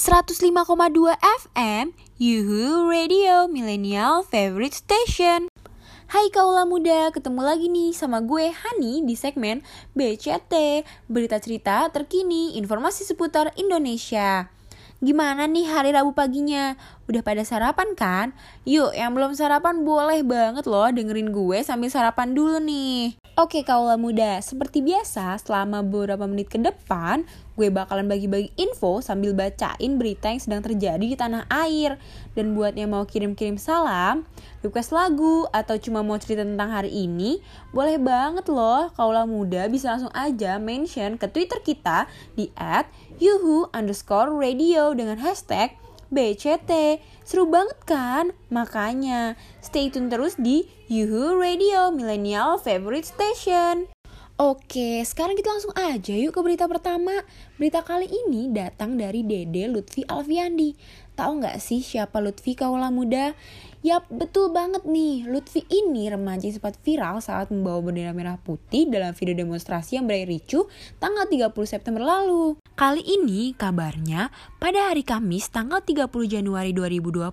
105,2 FM, Yuhu Radio Millennial Favorite Station. Hai kaula muda, ketemu lagi nih sama gue Hani di segmen BCT, berita cerita terkini, informasi seputar Indonesia. Gimana nih hari Rabu paginya? Udah pada sarapan kan? Yuk, yang belum sarapan boleh banget loh dengerin gue sambil sarapan dulu nih. Oke kaula muda, seperti biasa selama beberapa menit ke depan gue bakalan bagi-bagi info sambil bacain berita yang sedang terjadi di tanah air. Dan buat yang mau kirim-kirim salam, request lagu, atau cuma mau cerita tentang hari ini, boleh banget loh kaula muda bisa langsung aja mention ke Twitter kita di at yuhu underscore radio dengan hashtag BCT. Seru banget kan? Makanya stay tune terus di Yuhu Radio Millennial Favorite Station. Oke, sekarang kita langsung aja yuk ke berita pertama. Berita kali ini datang dari Dede Lutfi Alfiandi. Tahu nggak sih siapa Lutfi kaula muda? Yap, betul banget nih. Lutfi ini remaja sempat viral saat membawa bendera merah putih dalam video demonstrasi yang berakhir ricu tanggal 30 September lalu. Kali ini kabarnya pada hari Kamis tanggal 30 Januari 2020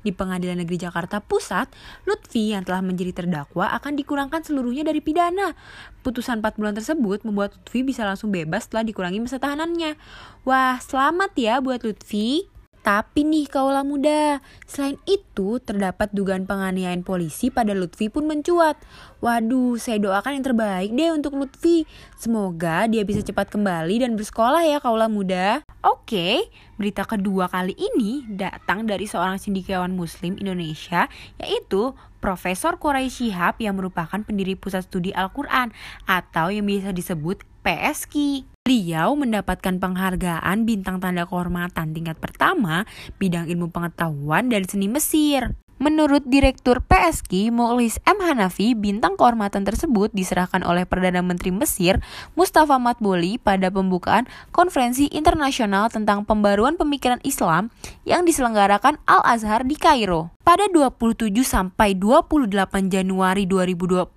di Pengadilan Negeri Jakarta Pusat, Lutfi yang telah menjadi terdakwa akan dikurangkan seluruhnya dari pidana. Putusan 4 bulan tersebut membuat Lutfi bisa langsung bebas setelah dikurangi masa tahanannya. Wah, selamat ya buat Lutfi. Tapi nih kaulah muda, selain itu terdapat dugaan penganiayaan polisi pada Lutfi pun mencuat. Waduh, saya doakan yang terbaik deh untuk Lutfi. Semoga dia bisa cepat kembali dan bersekolah ya kaulah muda. Oke, berita kedua kali ini datang dari seorang cendekiawan muslim Indonesia yaitu Profesor Quraisy Shihab yang merupakan pendiri Pusat Studi Al-Quran atau yang biasa disebut PSK. Beliau mendapatkan penghargaan bintang tanda kehormatan tingkat pertama bidang ilmu pengetahuan dari seni Mesir. Menurut Direktur PSK Mukhlis M. Hanafi, bintang kehormatan tersebut diserahkan oleh Perdana Menteri Mesir Mustafa Matboli pada pembukaan Konferensi Internasional tentang Pembaruan Pemikiran Islam yang diselenggarakan Al-Azhar di Kairo. Pada 27 sampai 28 Januari 2020,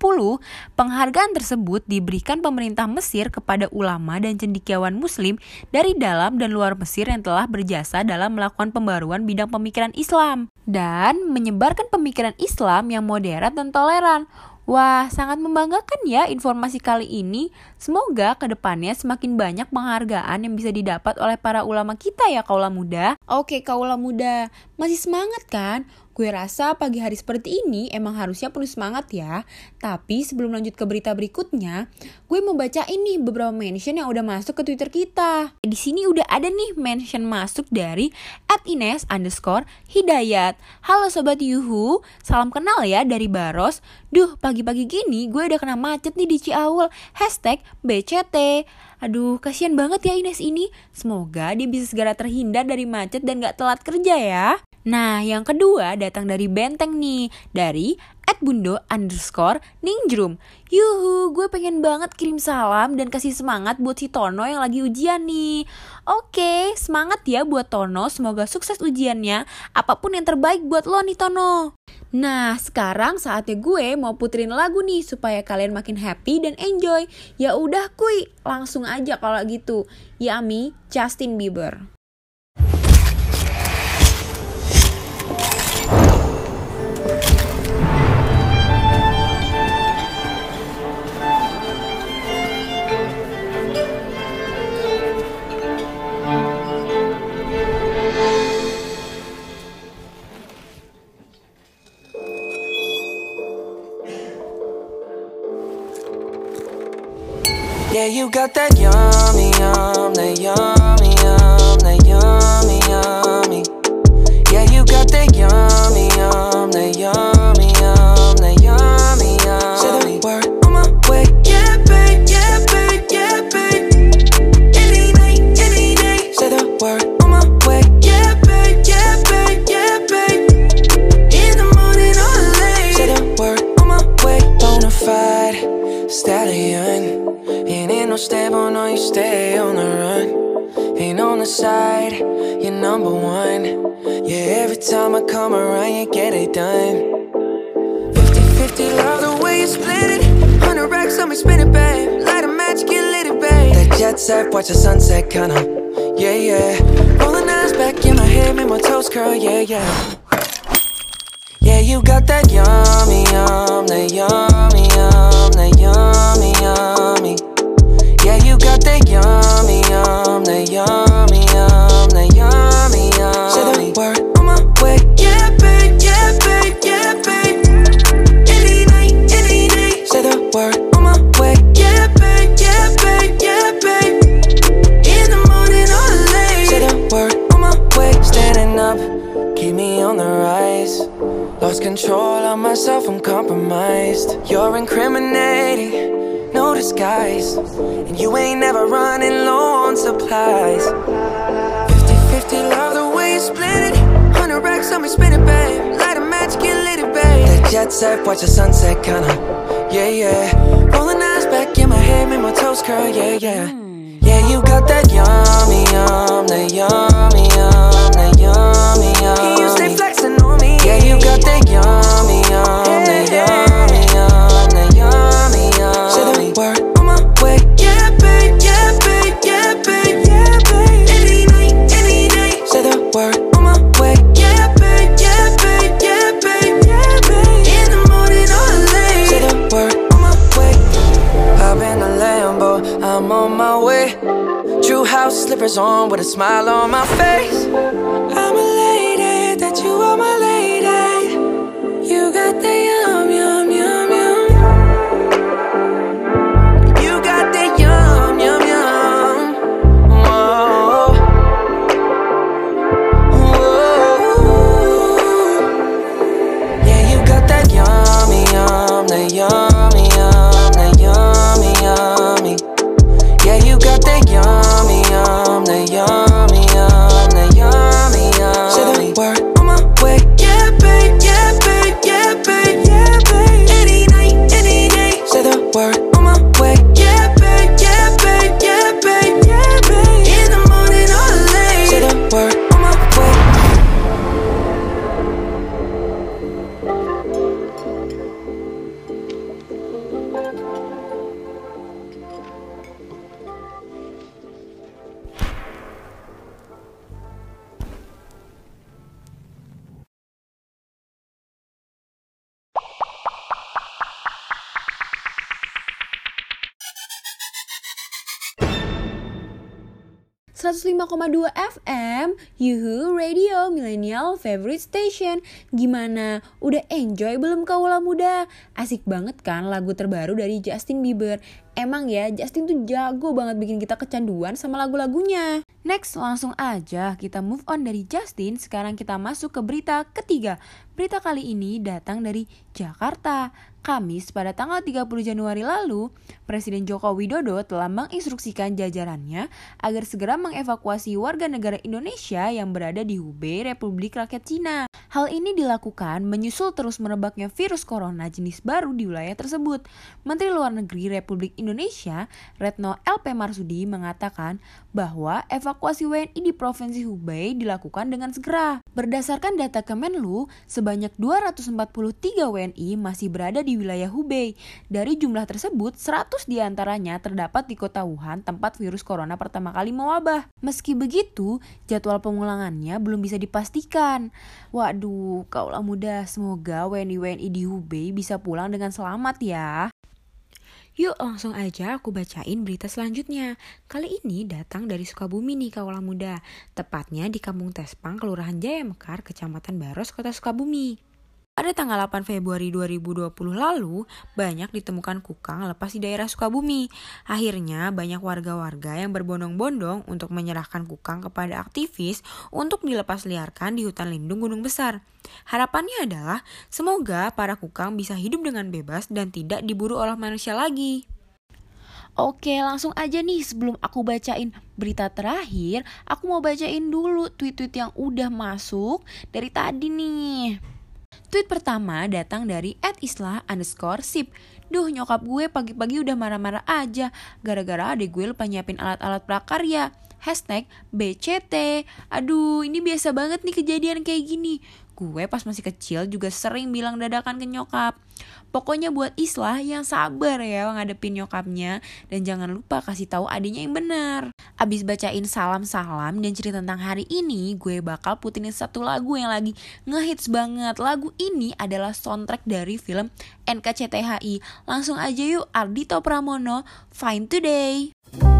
penghargaan tersebut diberikan pemerintah Mesir kepada ulama dan cendikiawan muslim dari dalam dan luar Mesir yang telah berjasa dalam melakukan pembaruan bidang pemikiran Islam dan menyebarkan pemikiran Islam yang moderat dan toleran. Wah, sangat membanggakan ya informasi kali ini. Semoga ke depannya semakin banyak penghargaan yang bisa didapat oleh para ulama kita ya kaula muda. Oke kaula muda, masih semangat kan? Gue rasa pagi hari seperti ini emang harusnya penuh semangat ya. Tapi sebelum lanjut ke berita berikutnya, gue mau baca ini beberapa mention yang udah masuk ke Twitter kita. Di sini udah ada nih mention masuk dari @ines underscore hidayat. Halo sobat Yuhu, salam kenal ya dari Baros. Duh, pagi-pagi gini gue udah kena macet nih di Ciaul. Hashtag BCT. Aduh, kasihan banget ya Ines ini. Semoga dia bisa segera terhindar dari macet dan gak telat kerja ya. Nah, yang kedua datang dari Benteng nih, dari at bundo underscore ningjrum. Yuhu, gue pengen banget kirim salam dan kasih semangat buat si Tono yang lagi ujian nih. Oke, semangat ya buat Tono, semoga sukses ujiannya. Apa pun yang terbaik buat lo nih Tono. Nah, sekarang saatnya gue mau puterin lagu nih supaya kalian makin happy dan enjoy. Ya udah kuy, langsung aja kalau gitu. Yami, Justin Bieber. Got that Come around, you get it done. 50 50, love the way you split it. 100 racks on me, spin it, babe. Light a match, get lit, it, babe. That jet set, watch the sunset, kinda. Yeah, yeah. Rolling eyes, back in my head, make my toes curl, yeah, yeah. Yeah, you got that yummy, jet set, watch the sunset, kinda. Yeah, yeah. Rolling eyes back in my head, make my toes curl, yeah, yeah. Yeah, you got that yummy, yum, that yummy, yum, that yummy, yum. You stay flexing on me. Yeah, you got that yummy, yum, slippers on with a smile on my face. I'm .2 FM, Yuhu Radio Millennial Favorite Station. Gimana? Udah enjoy belum kaula muda? Asik banget kan lagu terbaru dari Justin Bieber. Emang ya, Justin tuh jago banget bikin kita kecanduan sama lagu-lagunya. Next, langsung aja kita move on dari Justin. Sekarang kita masuk ke berita ketiga. Berita kali ini datang dari Jakarta. Kamis pada tanggal 30 Januari lalu, Presiden Joko Widodo telah menginstruksikan jajarannya agar segera mengevakuasi warga negara Indonesia yang berada di Hubei, Republik Rakyat Cina. Hal ini dilakukan menyusul terus merebaknya virus corona jenis baru di wilayah tersebut. Menteri Luar Negeri Republik Indonesia, Retno LP Marsudi mengatakan bahwa evakuasi WNI di Provinsi Hubei dilakukan dengan segera. Berdasarkan data Kemenlu, sebanyak 243 WNI masih berada di wilayah Hubei. Dari jumlah tersebut, 100 di antaranya terdapat di kota Wuhan, tempat virus corona pertama kali mewabah. Meski begitu, jadwal pemulangannya belum bisa dipastikan. Waduh, kaulah muda, semoga WNI-WNI di Hubei bisa pulang dengan selamat ya. Yuk langsung aja aku bacain berita selanjutnya. Kali ini datang dari Sukabumi nih kaulah muda. Tepatnya di Kampung Tespang, Kelurahan Jaya Mekar, Kecamatan Baros, Kota Sukabumi. Pada tanggal 8 Februari 2020 lalu, banyak ditemukan kukang lepas di daerah Sukabumi. Akhirnya, banyak warga-warga yang berbondong-bondong untuk menyerahkan kukang kepada aktivis untuk dilepas liarkan di hutan lindung Gunung Besar. Harapannya adalah semoga para kukang bisa hidup dengan bebas dan tidak diburu oleh manusia lagi. Oke, langsung aja nih sebelum aku bacain berita terakhir, aku mau bacain dulu tweet-tweet yang udah masuk dari tadi nih. Tweet pertama datang dari @islah underscore sip. Duh nyokap gue pagi-pagi udah marah-marah aja gara-gara adek gue lupa nyiapin alat-alat prakarya. Hashtag BCT. Aduh ini biasa banget nih kejadian kayak gini. Gue pas masih kecil juga sering bilang dadakan ke nyokap. Pokoknya buat Islah yang sabar ya ngadepin nyokapnya dan jangan lupa kasih tahu adiknya yang benar. Abis bacain salam-salam dan cerita tentang hari ini, gue bakal putinin satu lagu yang lagi ngehits banget. Lagu ini adalah soundtrack dari film NKCTHI. Langsung aja yuk Ardito Pramono, Fine Today.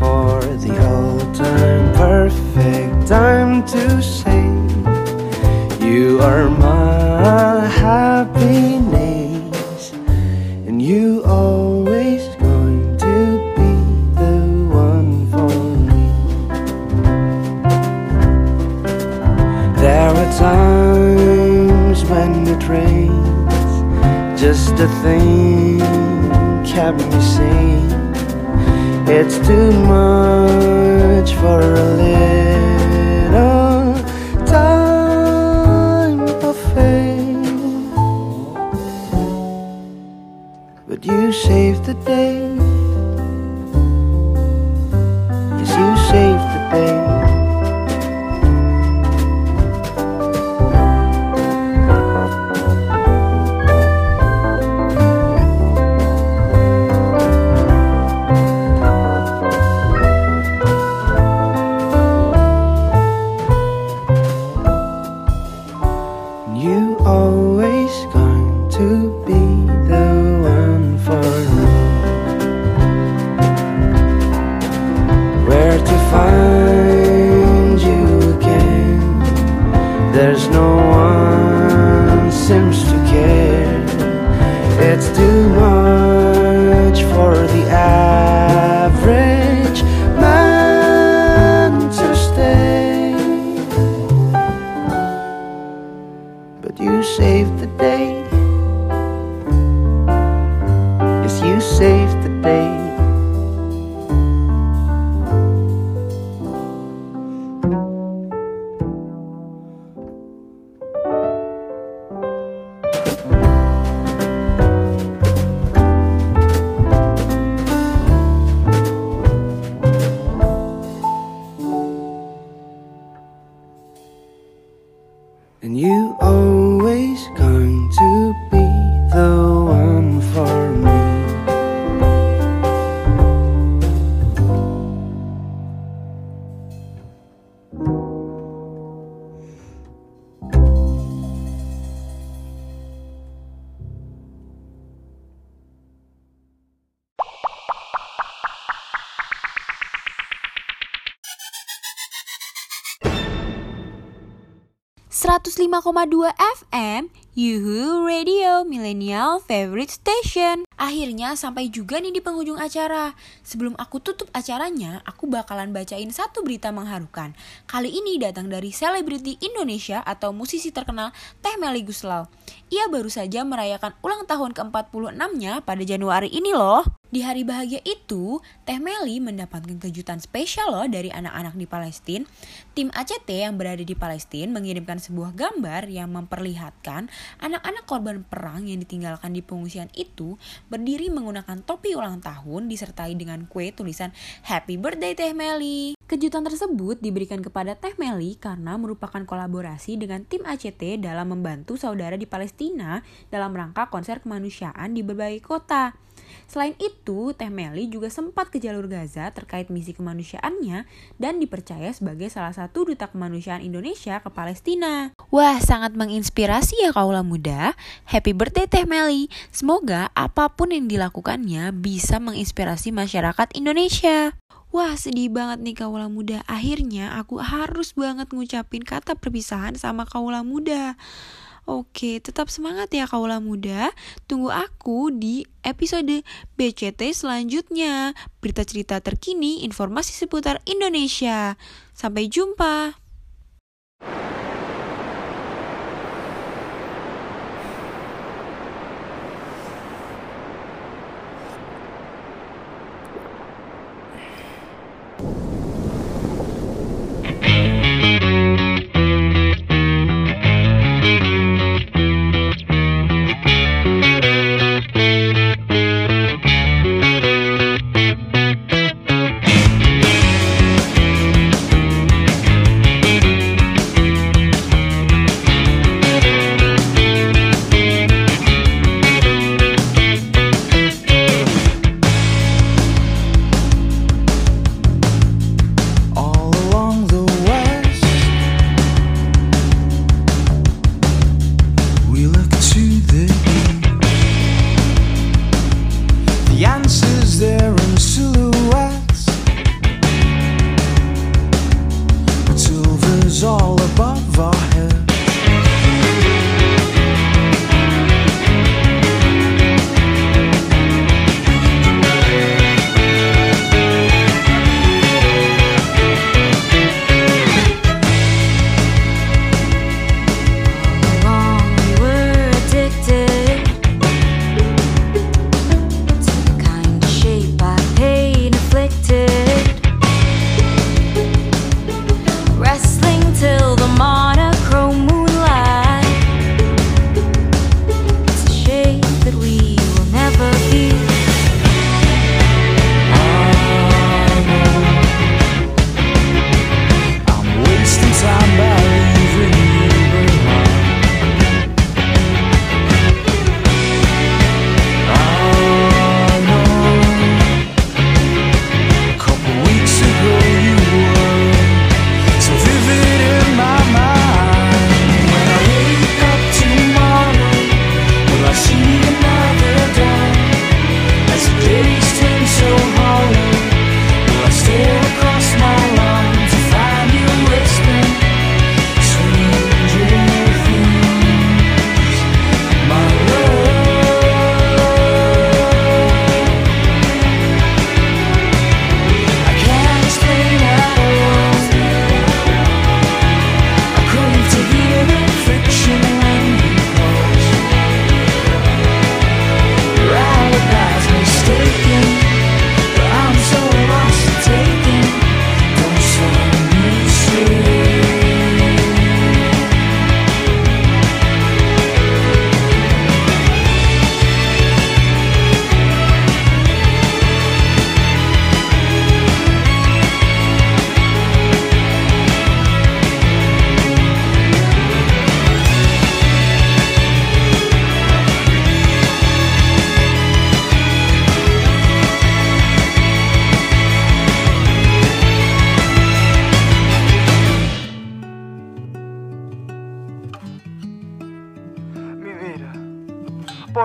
For the old time, perfect time to say you are my happiness, and you always going to be the one for me. There are times when it rains, just a thing It's too much for a little time of fame. But you saved the day. There's no one seems to ...105,2 FM, Yuhu Radio Millennial Favorite Station. Akhirnya sampai juga nih di penghujung acara. Sebelum aku tutup acaranya, aku bakalan bacain satu berita mengharukan. Kali ini datang dari selebriti Indonesia atau musisi terkenal Teh Meli Guslau. Ia baru saja merayakan ulang tahun ke-46-nya pada Januari ini loh. Di hari bahagia itu, Teh Meli mendapatkan kejutan spesial loh dari anak-anak di Palestina. Tim ACT yang berada di Palestina mengirimkan sebuah gambar yang memperlihatkan anak-anak korban perang yang ditinggalkan di pengungsian itu berdiri menggunakan topi ulang tahun disertai dengan kue tulisan Happy Birthday Teh Meli. Kejutan tersebut diberikan kepada Teh Meli karena merupakan kolaborasi dengan tim ACT dalam membantu saudara di Palestina dalam rangka konser kemanusiaan di berbagai kota. Selain itu, Teh Meli juga sempat ke jalur Gaza terkait misi kemanusiaannya dan dipercaya sebagai salah satu duta kemanusiaan Indonesia ke Palestina. Wah, sangat menginspirasi ya kaula muda. Happy birthday Teh Meli. Semoga apa pun yang dilakukannya bisa menginspirasi masyarakat Indonesia. Wah sedih banget nih kaula muda Akhirnya aku harus banget ngucapin kata perpisahan sama kaula muda Oke, tetap semangat ya kaulah muda. Tunggu aku di episode BCT selanjutnya. Berita cerita terkini, informasi seputar Indonesia. Sampai jumpa.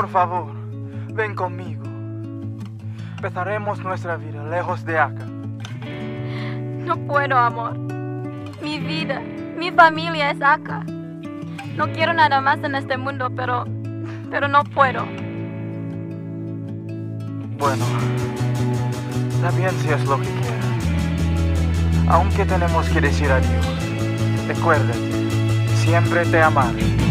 Por favor, ven conmigo. Empezaremos nuestra vida lejos de acá. No puedo, amor. Mi vida, mi familia es acá. No quiero nada más en este mundo, pero. pero no puedo. Bueno, está bien si es lo que quieras. Aunque tenemos que decir adiós, recuérdate, siempre te amaré.